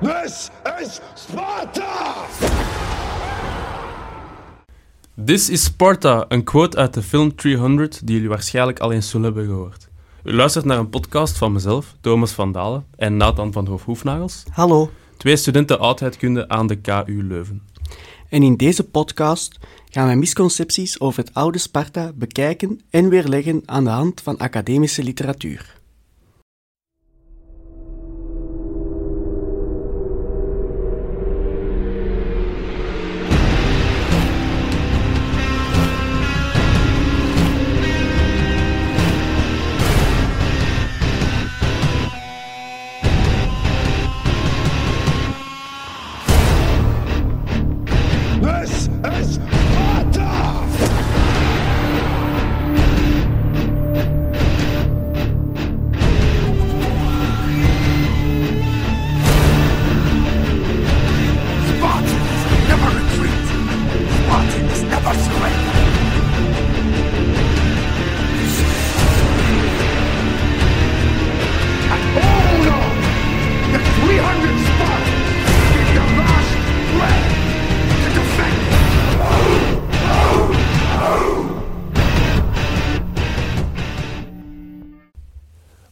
This is Sparta! This is Sparta, een quote uit de film 300 die jullie waarschijnlijk al eens zullen hebben gehoord. U luistert naar een podcast van mezelf, Thomas van Dalen en Nathan van Hoof-Hoefnagels, Hallo. twee studenten oudheidkunde aan de KU Leuven. En in deze podcast gaan wij misconcepties over het oude Sparta bekijken en weerleggen aan de hand van academische literatuur.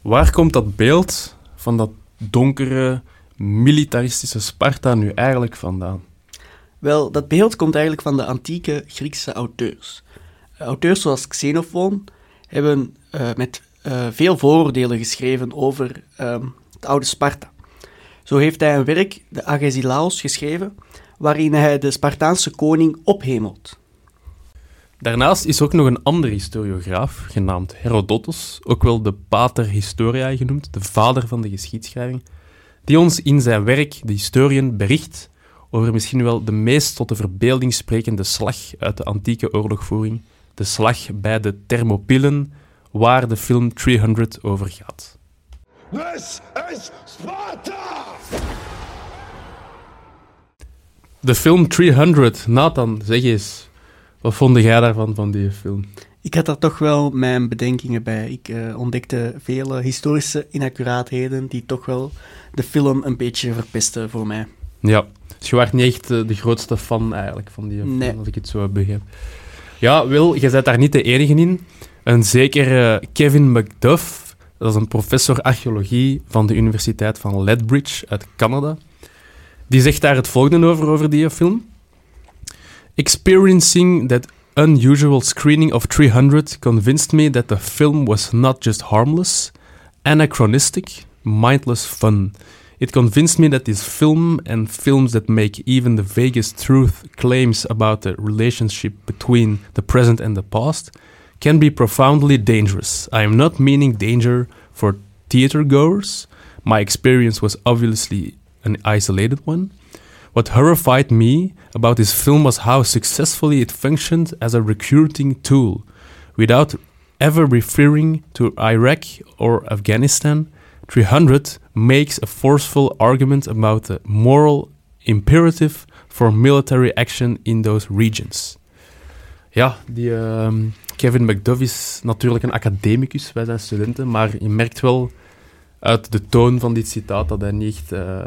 Waar komt dat beeld van dat donkere, militaristische Sparta nu eigenlijk vandaan? Wel, dat beeld komt eigenlijk van de antieke Griekse auteurs. Eh, Auteurs zoals Xenophon hebben eh, met eh, veel vooroordelen geschreven over ehm, het oude Sparta. Zo heeft hij een werk, de Agesilaos, geschreven, waarin hij de Spartaanse koning ophemelt. Daarnaast is ook nog een andere historiograaf, genaamd Herodotus, ook wel de Pater Historiae genoemd, de vader van de geschiedschrijving, die ons in zijn werk, de Historien, bericht over misschien wel de meest tot de verbeelding sprekende slag uit de antieke oorlogvoering, de slag bij de Thermopylen, waar de film 300 over gaat. This is Sparta! De film 300, Nathan, zeg eens, wat vond jij daarvan, van die film? Ik had daar toch wel mijn bedenkingen bij. Ik eh, ontdekte vele historische inaccuraatheden die toch wel de film een beetje verpesten voor mij. Ja, dus je was niet echt eh, de grootste fan eigenlijk van die film, Nee. als ik het zo begrijp. Ja, Wil, je bent daar niet de enige in. Een zekere Kevin McDuff, dat is een professor archeologie van de Universiteit van Lethbridge uit Canada. Die zegt daar het volgende over, over die film. Experiencing that unusual screening of 300 convinced me that the film was not just harmless, anachronistic, mindless fun. It convinced me that this film and films that make even the vaguest truth claims about the relationship between the present and the past can be profoundly dangerous. I am not meaning danger for theater goers. My experience was obviously an isolated one. What horrified me about this film was how successfully it functioned as a recruiting tool. Without ever referring to Iraq or Afghanistan, 300 makes a forceful argument about the moral imperative for military action in those regions. Ja, die ehm, Kevin McDuff is natuurlijk een academicus, wij zijn studenten, maar je merkt wel uit de toon van dit citaat dat hij niet echt, eh,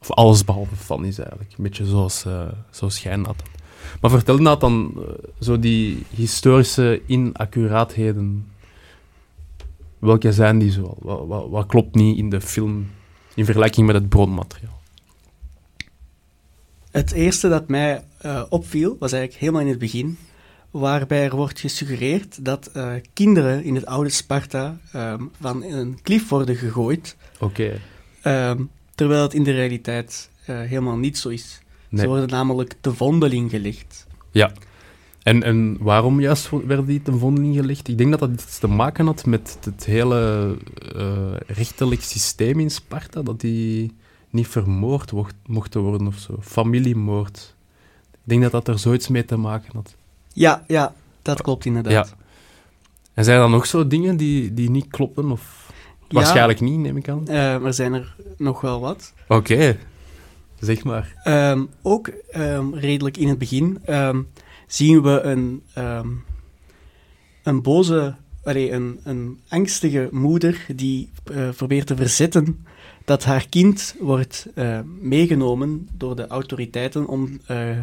of allesbehalve fan is eigenlijk. Een beetje zoals, eh zoals jij, Nathan. Maar vertel Nathan, eh, zo die historische inaccuraatheden, welke zijn die zo? Wat, wat, wat klopt niet in de film in vergelijking met het bronmateriaal? Het eerste dat mij eh, opviel was eigenlijk helemaal in het begin, waarbij er wordt gesuggereerd dat kinderen in het oude Sparta ehm, van een klif worden gegooid, Oké. ehm, terwijl het in de realiteit eh, helemaal niet zo is. Nee. Ze worden namelijk te vondeling gelegd. Ja. En, en waarom juist werden die ten vondeling gelegd? Ik denk dat dat iets te maken had met het hele eh rechterlijk systeem in Sparta, dat die niet vermoord wocht- mochten worden of zo. Familiemoord. Ik denk dat dat er zoiets mee te maken had. Ja, ja, dat klopt inderdaad. Ja. En zijn er dan nog zo dingen die, die niet kloppen? Of waarschijnlijk niet, neem ik aan. Eh, er zijn er nog wel wat. Oké. Zeg maar. Ehm, ook ehm, redelijk in het begin ehm, zien we een, een boze, allee, een, een angstige moeder die eh, probeert te verzetten dat haar kind wordt eh, meegenomen door de autoriteiten om eh,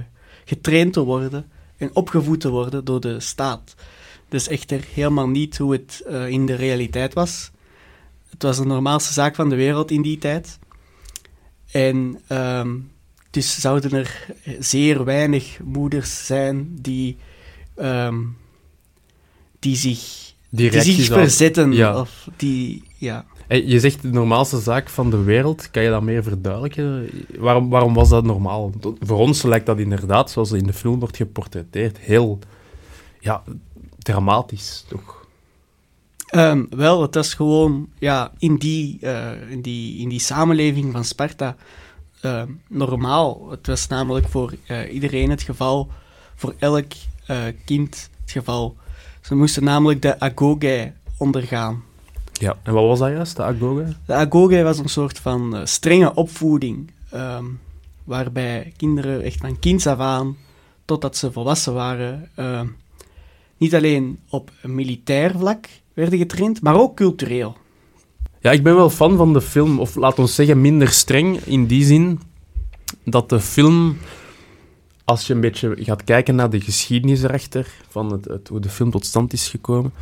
getraind te worden en opgevoed te worden door de staat. Dus echter helemaal niet hoe het eh, in de realiteit was. Het was de normaalste zaak van de wereld in die tijd. En ehm, dus zouden er zeer weinig moeders zijn die, ehm, die zich, Die zich verzetten. Ja. Of die, ja. Hey, je zegt de normaalste zaak van de wereld. Kan je dat meer verduidelijken? Waarom, waarom was dat normaal? Voor ons lijkt dat inderdaad, zoals in de film wordt geportretteerd, heel ja, dramatisch, toch? Ehm, wel, het was gewoon ja, in, die, eh, in, die, in die samenleving van Sparta ehm, normaal. Het was namelijk voor eh, iedereen het geval, voor elk eh, kind het geval. Ze moesten namelijk de agoge ondergaan. Ja. En wat was dat juist, de agoge? De agoge was een soort van strenge opvoeding, ehm, waarbij kinderen echt van kinds af aan, totdat ze volwassen waren, niet alleen op militair vlak werden getraind, maar ook cultureel. Ja, ik ben wel fan van de film, of laat ons zeggen minder streng, in die zin dat de film, als je een beetje gaat kijken naar de geschiedenis erachter, van het, hoe de film tot stand is gekomen,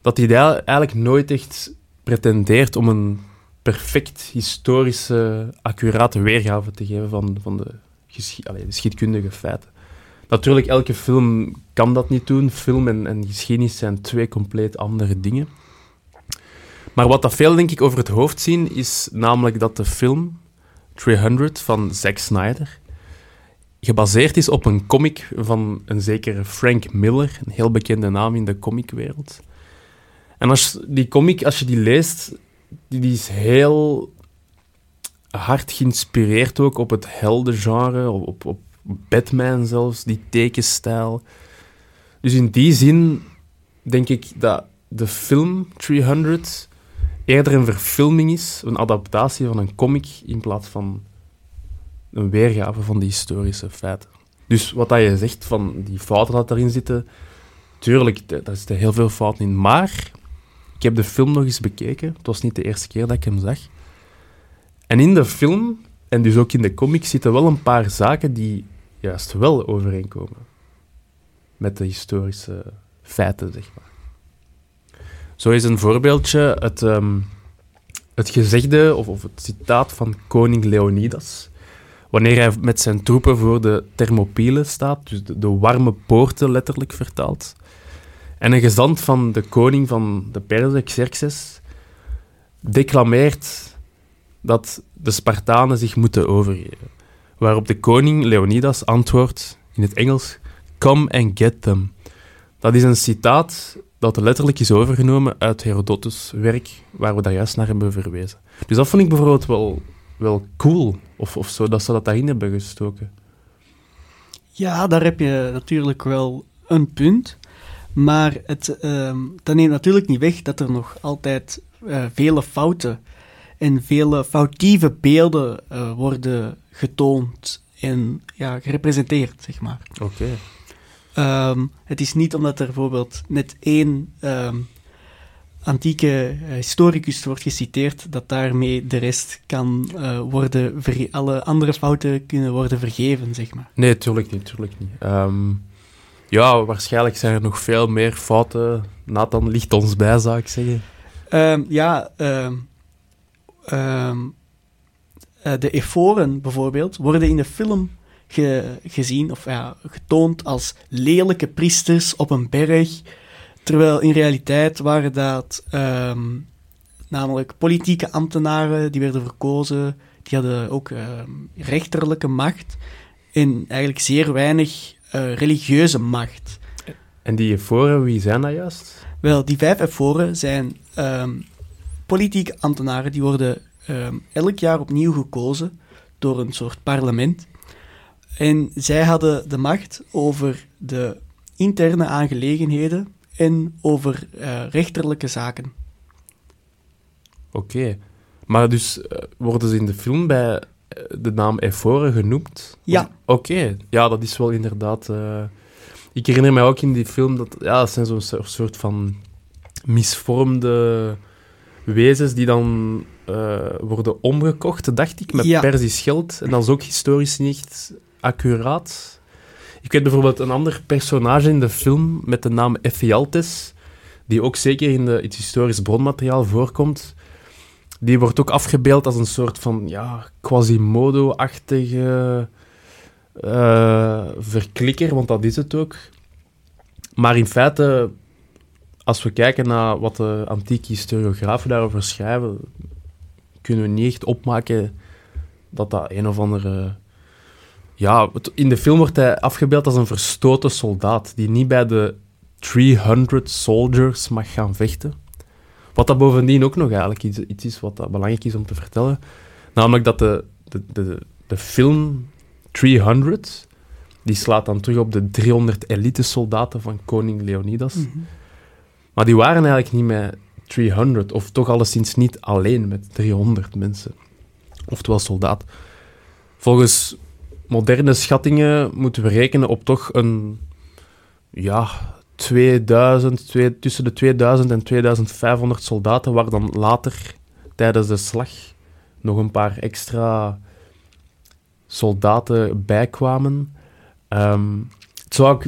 dat hij eigenlijk nooit echt pretendeert om een perfect historische, accurate weergave te geven van, van de, geschi- de geschiedkundige feiten. Natuurlijk, elke film kan dat niet doen. Film en, en geschiedenis zijn twee compleet andere dingen. Maar wat dat veel, denk ik, over het hoofd zien, is namelijk dat de film 300 van Zack Snyder gebaseerd is op een comic van een zekere Frank Miller, een heel bekende naam in de comicwereld. En als die comic, als je die leest, die, is heel hard geïnspireerd ook op het heldengenre, op, op Batman zelfs, die tekenstijl. Dus in die zin denk ik dat de film 300 eerder een verfilming is, een adaptatie van een comic, in plaats van een weergave van die historische feiten. Dus wat dat je zegt van die fouten dat erin zitten, tuurlijk, daar zitten heel veel fouten in. Maar ik heb de film nog eens bekeken. Het was niet de eerste keer dat ik hem zag. En in de film, en dus ook in de comic, zitten wel een paar zaken die juist wel overeenkomen met de historische feiten, zeg maar. Zo is een voorbeeldje het, ehm, het gezegde of, of het citaat van koning Leonidas. Wanneer hij met zijn troepen voor de Thermopylae staat, dus de, de warme poorten letterlijk vertaald. En een gezant van de koning van de Perzen, Xerxes, declameert dat de Spartanen zich moeten overgeven. Waarop de koning Leonidas antwoordt in het Engels: Come and get them. Dat is een citaat dat letterlijk is overgenomen uit Herodotus' werk, waar we daar juist naar hebben verwezen. Dus dat vond ik bijvoorbeeld wel, wel cool, of, of zo, dat ze dat daarin hebben gestoken. Ja, daar heb je natuurlijk wel een punt. Maar het, ehm, dat neemt natuurlijk niet weg dat er nog altijd eh, vele fouten en vele foutieve beelden eh, worden getoond en ja, gerepresenteerd, zeg maar. Oké. Ehm, het is niet omdat er bijvoorbeeld net één ehm, antieke eh, historicus wordt geciteerd, dat daarmee de rest kan eh, worden, alle andere fouten kunnen worden vergeven, zeg maar. Nee, tuurlijk niet, tuurlijk niet. Ehm, ja, waarschijnlijk zijn er nog veel meer fouten. Nathan ligt ons bij, zou ik zeggen. Ja, ehm, ehm, eh, de eforen bijvoorbeeld worden in de film ge- gezien of ja, getoond als lelijke priesters op een berg, terwijl in realiteit waren dat ehm, namelijk politieke ambtenaren die werden verkozen, die hadden ook ehm, rechterlijke macht en eigenlijk zeer weinig eh, religieuze macht. En die eforen, wie zijn dat juist? Wel, die vijf eforen zijn politieke ambtenaren die worden ehm, elk jaar opnieuw gekozen door een soort parlement. En zij hadden de macht over de interne aangelegenheden en over eh, rechterlijke zaken. Oké. Maar dus eh, worden ze in de film bij eh, de naam eforen genoemd? Ja. Oké. Ja, dat is wel inderdaad... Ik herinner mij ook in die film dat... Ja, dat zijn zo'n soort van misvormde wezens die dan eh, worden omgekocht, dacht ik, met Ja. Persisch geld. En dat is ook historisch niet accuraat. Ik weet bijvoorbeeld een ander personage in de film met de naam Ephialtes, die ook zeker in de, het historisch bronmateriaal voorkomt. Die wordt ook afgebeeld als een soort van ja, Quasimodo-achtige eh, verklikker, want dat is het ook. Maar in feite, als we kijken naar wat de antieke historiografen daarover schrijven, kunnen we niet echt opmaken dat dat een of andere... Ja, in de film wordt hij afgebeeld als een verstoten soldaat die niet bij de 300 soldiers mag gaan vechten. Wat dat bovendien ook nog eigenlijk iets, is wat belangrijk is om te vertellen. Namelijk dat de, de, de, de film 300, die slaat dan terug op de 300 elite-soldaten van koning Leonidas. Maar die waren eigenlijk niet met 300, of toch alleszins niet alleen met 300 mensen. Oftewel soldaat. Volgens moderne schattingen moeten we rekenen op toch een, ja, 2000, twee- tussen de 2000 en 2500 soldaten, waar dan later tijdens de slag nog een paar extra soldaten bijkwamen. Ehm het zou ook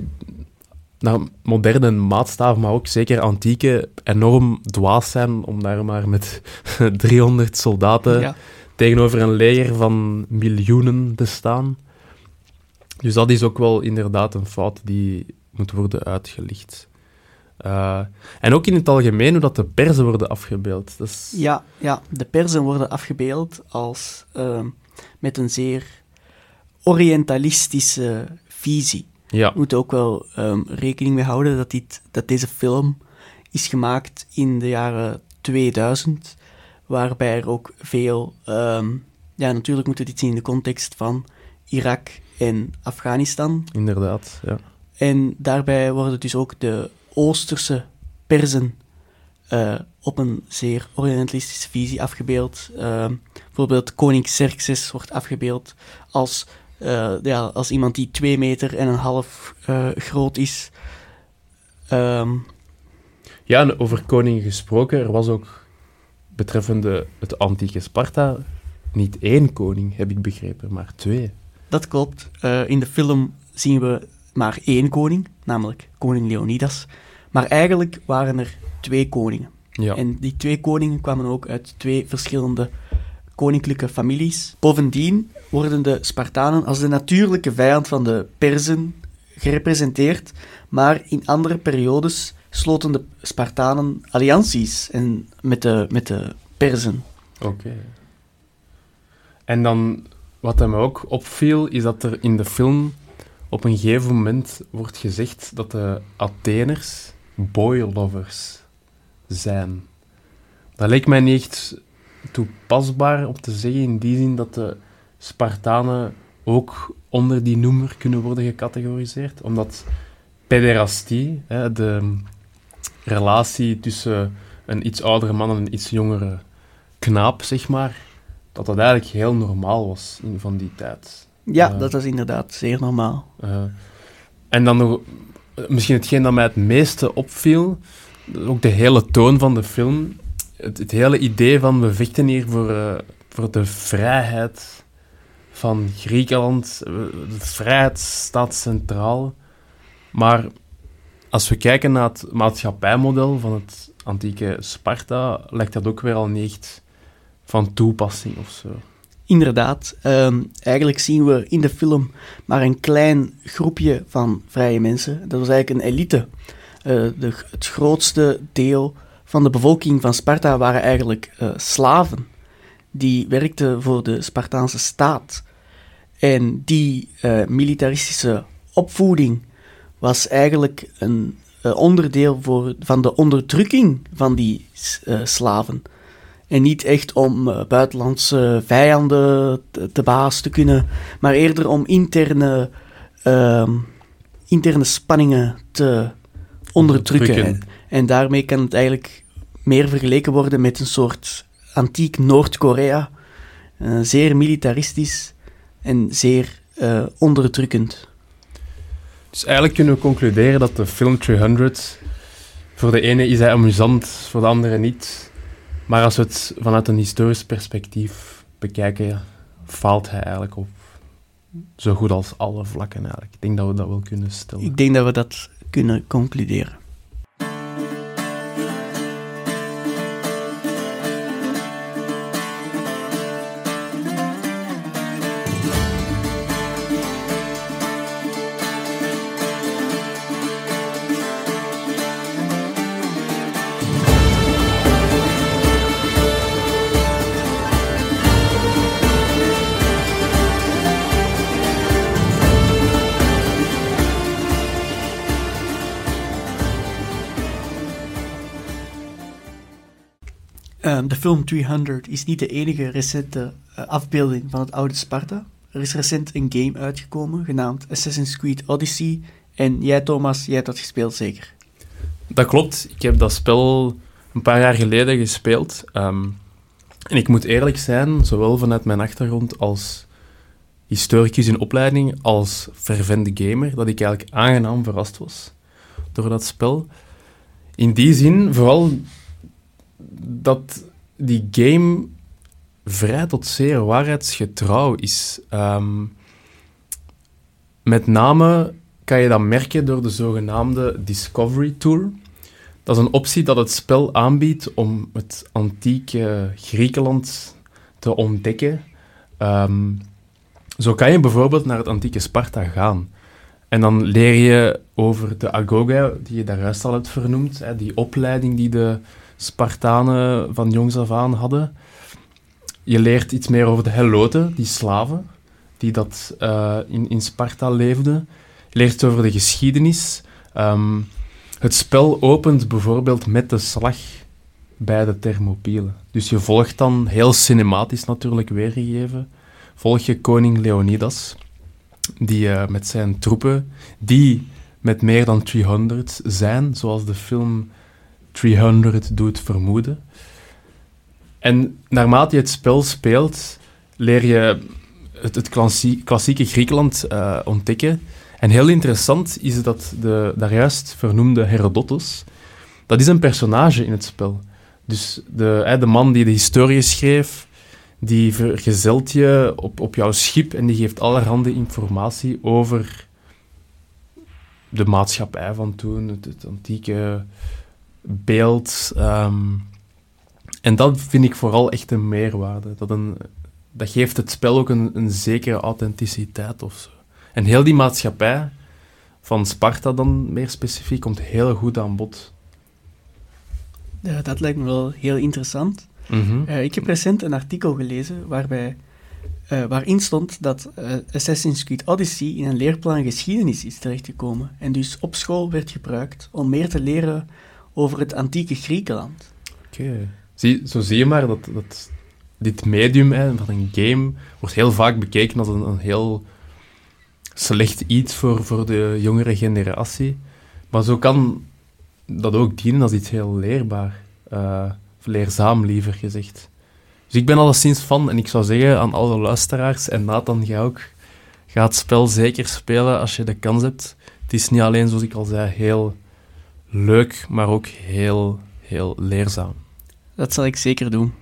naar moderne maatstaven, maar ook zeker antieke, enorm dwaas zijn om daar maar met 300 soldaten Ja. tegenover een leger van miljoenen te staan. Dus dat is ook wel inderdaad een fout die moet worden uitgelicht. Eh, en ook in het algemeen hoe dat de persen worden afgebeeld. Is, Ja, ja, de persen worden afgebeeld als ehm, met een zeer orientalistische visie. Ja. We moeten ook wel ehm, rekening mee houden dat, dit, dat deze film is gemaakt in de jaren 2000, waarbij er ook veel... ehm, ja, natuurlijk moeten we dit zien in de context van Irak en Afghanistan. inderdaad. Ja. En daarbij worden dus ook de Oosterse Perzen eh, op een zeer orientalistische visie afgebeeld. Ehm, bijvoorbeeld koning Xerxes wordt afgebeeld als, eh, ja, als iemand die twee meter en een half eh, groot is. Ehm, ja, en over koningen gesproken, er was ook betreffende het antieke Sparta niet één koning, heb ik begrepen, maar twee. dat klopt. Eh, in de film zien we maar één koning, namelijk koning Leonidas. Maar eigenlijk waren er twee koningen. Ja. En die twee koningen kwamen ook uit twee verschillende koninklijke families. Bovendien worden de Spartanen als de natuurlijke vijand van de Perzen gerepresenteerd, maar in andere periodes sloten de Spartanen allianties en met, de, met de Perzen. Oké. En dan, wat mij ook opviel, is dat er in de film op een gegeven moment wordt gezegd dat de Atheners boy-lovers zijn. Dat leek mij niet toepasbaar om te zeggen, in die zin dat de Spartanen ook onder die noemer kunnen worden gecategoriseerd. Omdat pederastie, hè, de relatie tussen een iets oudere man en een iets jongere knaap, zeg maar, dat dat eigenlijk heel normaal was in, van die tijd. Ja, Ja. dat is inderdaad zeer normaal. Eh, en dan nog, eh, misschien hetgeen dat mij het meeste opviel, ook de hele toon van de film, het, hele idee van we vechten hier voor, eh, voor de vrijheid van Griekenland, eh, de vrijheid staat centraal. Maar als we kijken naar het maatschappijmodel van het antieke Sparta, lijkt dat ook weer al niet van toepassing of zo. Inderdaad, ehm, eigenlijk zien we in de film maar een klein groepje van vrije mensen. Dat was eigenlijk een elite. Eh, de, het grootste deel van de bevolking van Sparta waren eigenlijk eh, slaven. Die werkten voor de Spartaanse staat. En die eh, militaristische opvoeding was eigenlijk een eh, onderdeel voor, van de onderdrukking van die slaven. En niet echt om buitenlandse vijanden te, te baas te kunnen, maar eerder om interne, ehm, interne spanningen te onderdrukken. En, daarmee kan het eigenlijk meer vergeleken worden met een soort antiek Noord-Korea. Eh, zeer militaristisch en zeer eh, onderdrukkend. Dus eigenlijk kunnen we concluderen dat de film 300 voor de ene is hij amusant, voor de andere niet. Maar als we het vanuit een historisch perspectief bekijken, faalt hij eigenlijk op zo goed als alle vlakken eigenlijk. Ik denk dat we dat wel kunnen stellen. Ik denk dat we dat kunnen concluderen. Film 300 is niet de enige recente eh, afbeelding van het oude Sparta. Er is recent een game uitgekomen genaamd Assassin's Creed Odyssey. En jij, Thomas, jij hebt dat gespeeld zeker? Dat klopt. Ik heb dat spel een paar jaar geleden gespeeld. Ehm, en ik moet eerlijk zijn, zowel vanuit mijn achtergrond als historicus in opleiding, als fervente gamer, dat ik eigenlijk aangenaam verrast was door dat spel. In die zin, vooral dat die game vrij tot zeer waarheidsgetrouw is. Ehm, met name kan je dat merken door de zogenaamde Discovery Tour. Dat is een optie dat het spel aanbiedt om het antieke Griekenland te ontdekken. Ehm, zo kan je bijvoorbeeld naar het antieke Sparta gaan. En dan leer je over de Agoga, die je daar juist al hebt vernoemd, hè, die opleiding die de Spartanen van jongs af aan hadden. Je leert iets meer over de Heloten, die slaven, die dat uh, in, in Sparta leefden. Je leert over de geschiedenis. Um, het spel opent bijvoorbeeld met de slag bij de Thermopylen. Dus je volgt dan, heel cinematisch natuurlijk weergegeven, volg je koning Leonidas, die uh, met zijn troepen, die met meer dan 300 zijn, zoals de film 300 doet vermoeden. En naarmate je het spel speelt, leer je het, klassieke Griekenland uh, ontdekken. En heel interessant is dat de daar juist vernoemde Herodotus, dat is een personage in het spel. Dus de, de man die de historie schreef, die vergezelt je op, op jouw schip en die geeft allerhande informatie over de maatschappij van toen, het antieke beeld. Ehm, en dat vind ik vooral echt een meerwaarde. Dat, een, dat geeft het spel ook een, een zekere authenticiteit of zo. En heel die maatschappij van Sparta dan meer specifiek komt heel goed aan bod. Ja, dat lijkt me wel heel interessant. Mhm. Uh, ik heb recent een artikel gelezen waarbij, uh, waarin stond dat uh, Assassin's Creed Odyssey in een leerplan geschiedenis is terechtgekomen en dus op school werd gebruikt om meer te leren over het antieke Griekenland. Oké. Zie, zo zie je maar dat, dat dit medium hè, van een game wordt heel vaak bekeken als een, een heel slecht iets voor, voor de jongere generatie. Maar zo kan dat ook dienen als iets heel leerbaar. Uh, leerzaam, liever gezegd. Dus ik ben alleszins fan en ik zou zeggen aan alle luisteraars, en Nathan, jij ook, ga het spel zeker spelen als je de kans hebt. Het is niet alleen, zoals ik al zei, heel leuk, maar ook heel, heel leerzaam. Dat zal ik zeker doen.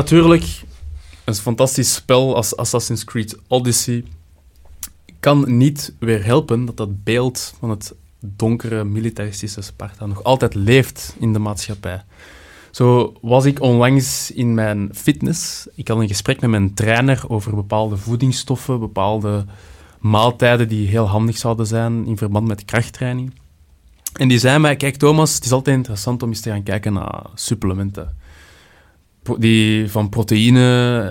Natuurlijk, een fantastisch spel als Assassin's Creed Odyssey kan niet weer helpen dat dat beeld van het donkere militaristische Sparta nog altijd leeft in de maatschappij. Zo was ik onlangs in mijn fitness. Ik had een gesprek met mijn trainer over bepaalde voedingsstoffen, bepaalde maaltijden die heel handig zouden zijn in verband met krachttraining. En die zei mij, kijk Thomas, het is altijd interessant om eens te gaan kijken naar supplementen die van proteïne,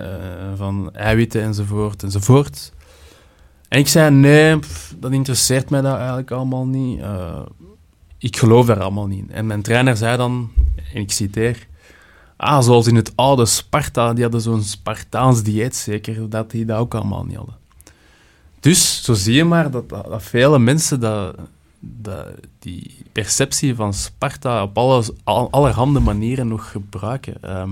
uh, van eiwitten enzovoort enzovoort. En ik zei, nee, dat interesseert mij dat eigenlijk allemaal niet. Eh, ik geloof er allemaal niet in. En mijn trainer zei dan, en ik citeer... Ah, zoals in het oude Sparta, die hadden zo'n Spartaans dieet zeker, dat die dat ook allemaal niet hadden. Dus, zo zie je maar dat, dat, vele mensen dat, dat, die perceptie van Sparta op alle, al- allerhande manieren nog gebruiken. Ehm,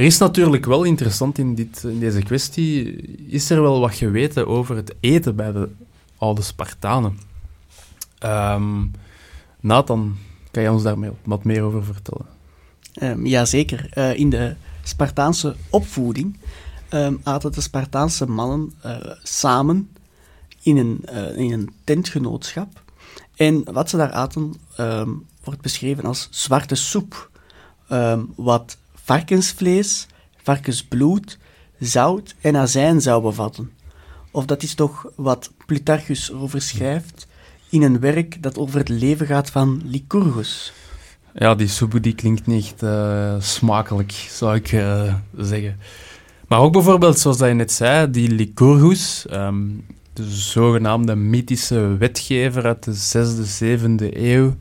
er is natuurlijk wel interessant in, dit, deze kwestie, is er wel wat geweten over het eten bij de oude Spartanen. Ehm Nathan, kan je ons daar wat meer over vertellen? Um, jazeker. Eh, in de Spartaanse opvoeding ehm, aten de Spartaanse mannen eh, samen in een, eh, in een tentgenootschap. En wat ze daar aten wordt beschreven als zwarte soep. Wat varkensvlees, varkensbloed, zout en azijn zou bevatten. Of dat is toch wat Plutarchus erover schrijft in een werk dat over het leven gaat van Lycurgus. Ja, die soep die klinkt niet eh, smakelijk, zou ik eh, zeggen. Maar ook bijvoorbeeld, zoals je net zei, die Lycurgus, ehm, de zogenaamde mythische wetgever uit de 6e, 7e eeuw,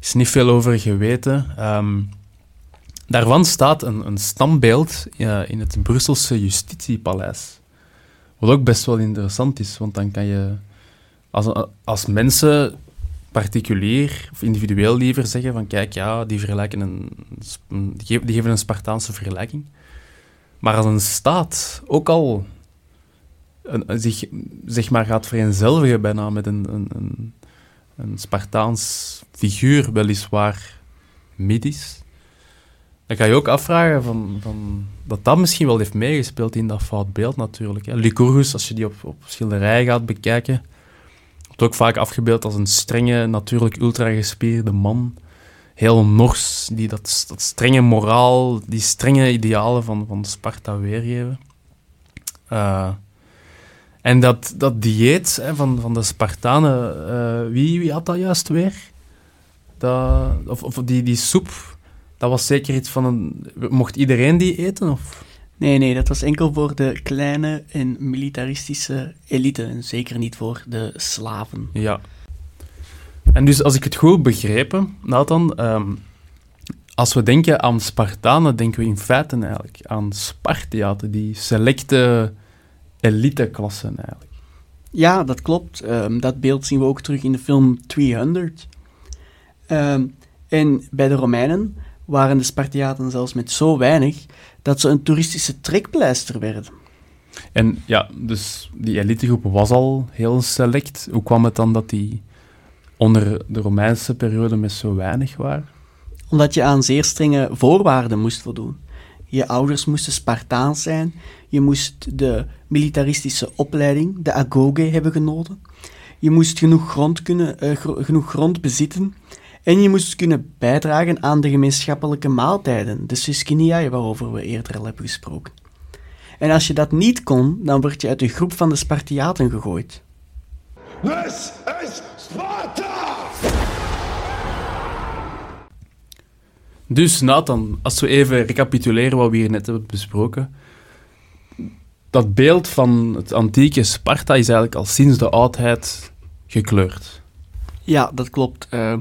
is niet veel over geweten. Ehm, daarvan staat een, een standbeeld eh, in het Brusselse Justitiepaleis. Wat ook best wel interessant is, want dan kan je als, als mensen particulier of individueel liever zeggen van kijk, ja, die, vergelijken een, die geven- een Spartaanse vergelijking. Maar als een staat ook al een, zich maar gaat vereenzelvigen bijna met een, een, een, een Spartaans figuur, weliswaar mythisch, dan kan je ook afvragen van, van, dat dat misschien wel heeft meegespeeld in dat fout beeld natuurlijk. Hè. Lycurgus, als je die op, op schilderijen gaat bekijken, wordt ook vaak afgebeeld als een strenge, natuurlijk ultragespierde man. Heel nors, die dat, dat strenge moraal, die strenge idealen van, van Sparta weergeven. Eh, en dat, dat dieet hè, van, van de Spartanen, eh, wie, wie had dat juist weer? Dat, of, of die, die soep, dat was zeker iets van een... Mocht iedereen die eten? Of? Nee, nee, dat was enkel voor de kleine en militaristische elite en zeker niet voor de slaven. Ja. En dus als ik het goed begrepen, Nathan, ehm, als we denken aan Spartanen, denken we in feite eigenlijk aan Spartiaten, die selecte eliteklassen eigenlijk. Ja, dat klopt. Ehm, dat beeld zien we ook terug in de film 300. Ehm, en bij de Romeinen waren de Spartiaten zelfs met zo weinig dat ze een toeristische trekpleister werden. En ja, dus die elitegroep was al heel select. Hoe kwam het dan dat die onder de Romeinse periode met zo weinig waren? Omdat je aan zeer strenge voorwaarden moest voldoen. Je ouders moesten Spartaans zijn, je moest de militaristische opleiding, de agoge, hebben genoten. Je moest genoeg grond, kunnen, eh, gro- genoeg grond bezitten en je moest kunnen bijdragen aan de gemeenschappelijke maaltijden, de syskiniae, waarover we eerder al hebben gesproken. En als je dat niet kon, dan werd je uit de groep van de Spartiaten gegooid. This is Sparta! Dus Nathan, als we even recapituleren wat we hier net hebben besproken. Dat beeld van het antieke Sparta is eigenlijk al sinds de oudheid gekleurd. Ja, dat klopt. Ehm,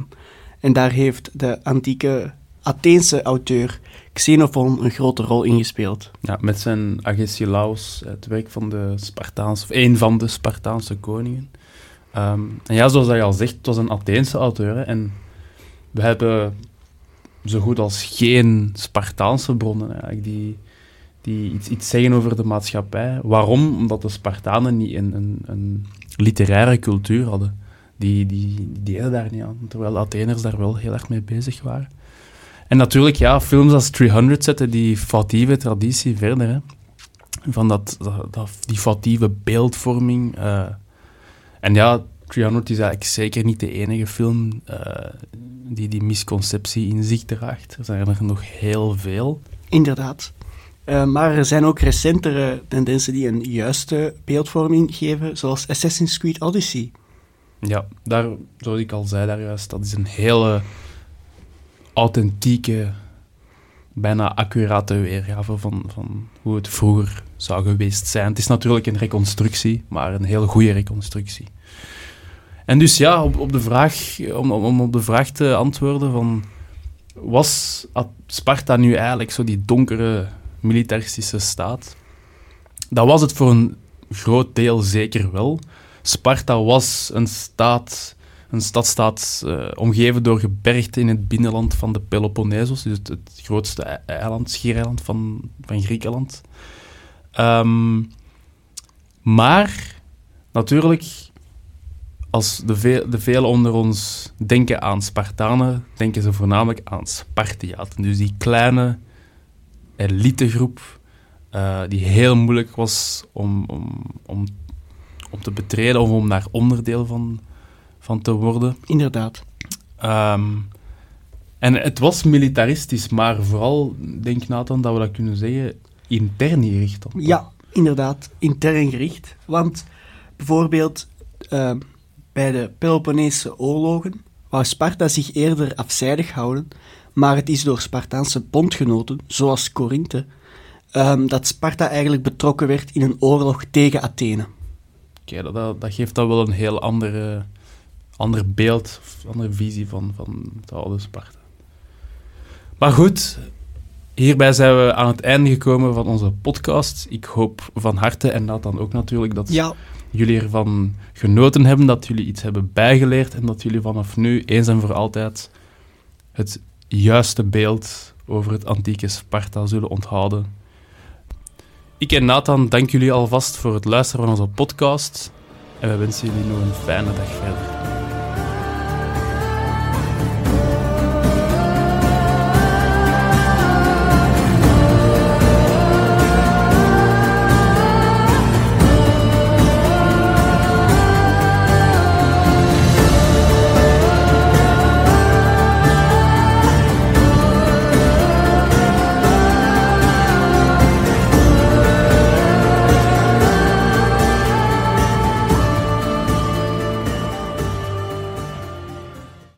en daar heeft de antieke Atheense auteur Xenophon een grote rol in gespeeld. Ja, met zijn Agesilaus, het werk van de Spartaanse, of één van de Spartaanse koningen. Ehm, en ja, zoals je al zegt, het was een Atheense auteur. en we hebben zo goed als geen Spartaanse bronnen eigenlijk, die, die iets, iets zeggen over de maatschappij. Waarom? Omdat de Spartanen niet een, een, een literaire cultuur hadden. Die, die, deden daar niet aan, terwijl Atheners daar wel heel erg mee bezig waren. En natuurlijk, ja, films als 300 zetten die foutieve traditie verder. Hè. Van dat, dat, dat- die foutieve beeldvorming. eh. en ja, 300 is eigenlijk zeker niet de enige film eh, die die misconceptie in zich draagt. Er zijn er nog heel veel. Inderdaad. Eh, maar er zijn ook recentere tendensen die een juiste beeldvorming geven, zoals Assassin's Creed Odyssey. Ja, daar, zoals ik al zei daar juist, dat is een hele authentieke bijna accurate weergave van, van hoe het vroeger zou geweest zijn. Het is natuurlijk een reconstructie, maar een heel goede reconstructie. En dus ja, op, op de vraag, om, om op de vraag te antwoorden van... Was Sparta nu eigenlijk zo die donkere militaristische staat? Dat was het voor een groot deel zeker wel. Sparta was een staat, een stadstaat uh, omgeven door gebergten in het binnenland van de Peloponnesos, dus het, grootste eiland, schiereiland van, van Griekenland. Um, maar natuurlijk, als de, ve de velen onder ons denken aan Spartanen, denken ze voornamelijk aan Spartiaten. Dus die kleine elitegroep uh, die heel moeilijk was om, om, om, om te betreden of om daar onderdeel van, van te worden. Inderdaad. Um, en het was militaristisch, maar vooral, denk Nathan, dat we dat kunnen zeggen, intern gericht. Ja, inderdaad, intern gericht. Want bijvoorbeeld uh, bij de Peloponnese oorlogen wou Sparta zich eerder afzijdig houden, maar het is door Spartaanse bondgenoten, zoals Corinthe, um, dat Sparta eigenlijk betrokken werd in een oorlog tegen Athene. Okay, dat, dat, geeft dan wel een heel andere, ander beeld, andere visie van, van het oude Sparta. Maar goed, hierbij zijn we aan het einde gekomen van onze podcast. Ik hoop van harte, en dat dan ook natuurlijk, dat ja. jullie ervan genoten hebben, dat jullie iets hebben bijgeleerd en dat jullie vanaf nu eens en voor altijd het juiste beeld over het antieke Sparta zullen onthouden. Ik en Nathan dank jullie alvast voor het luisteren van onze podcast en we wensen jullie nog een fijne dag verder.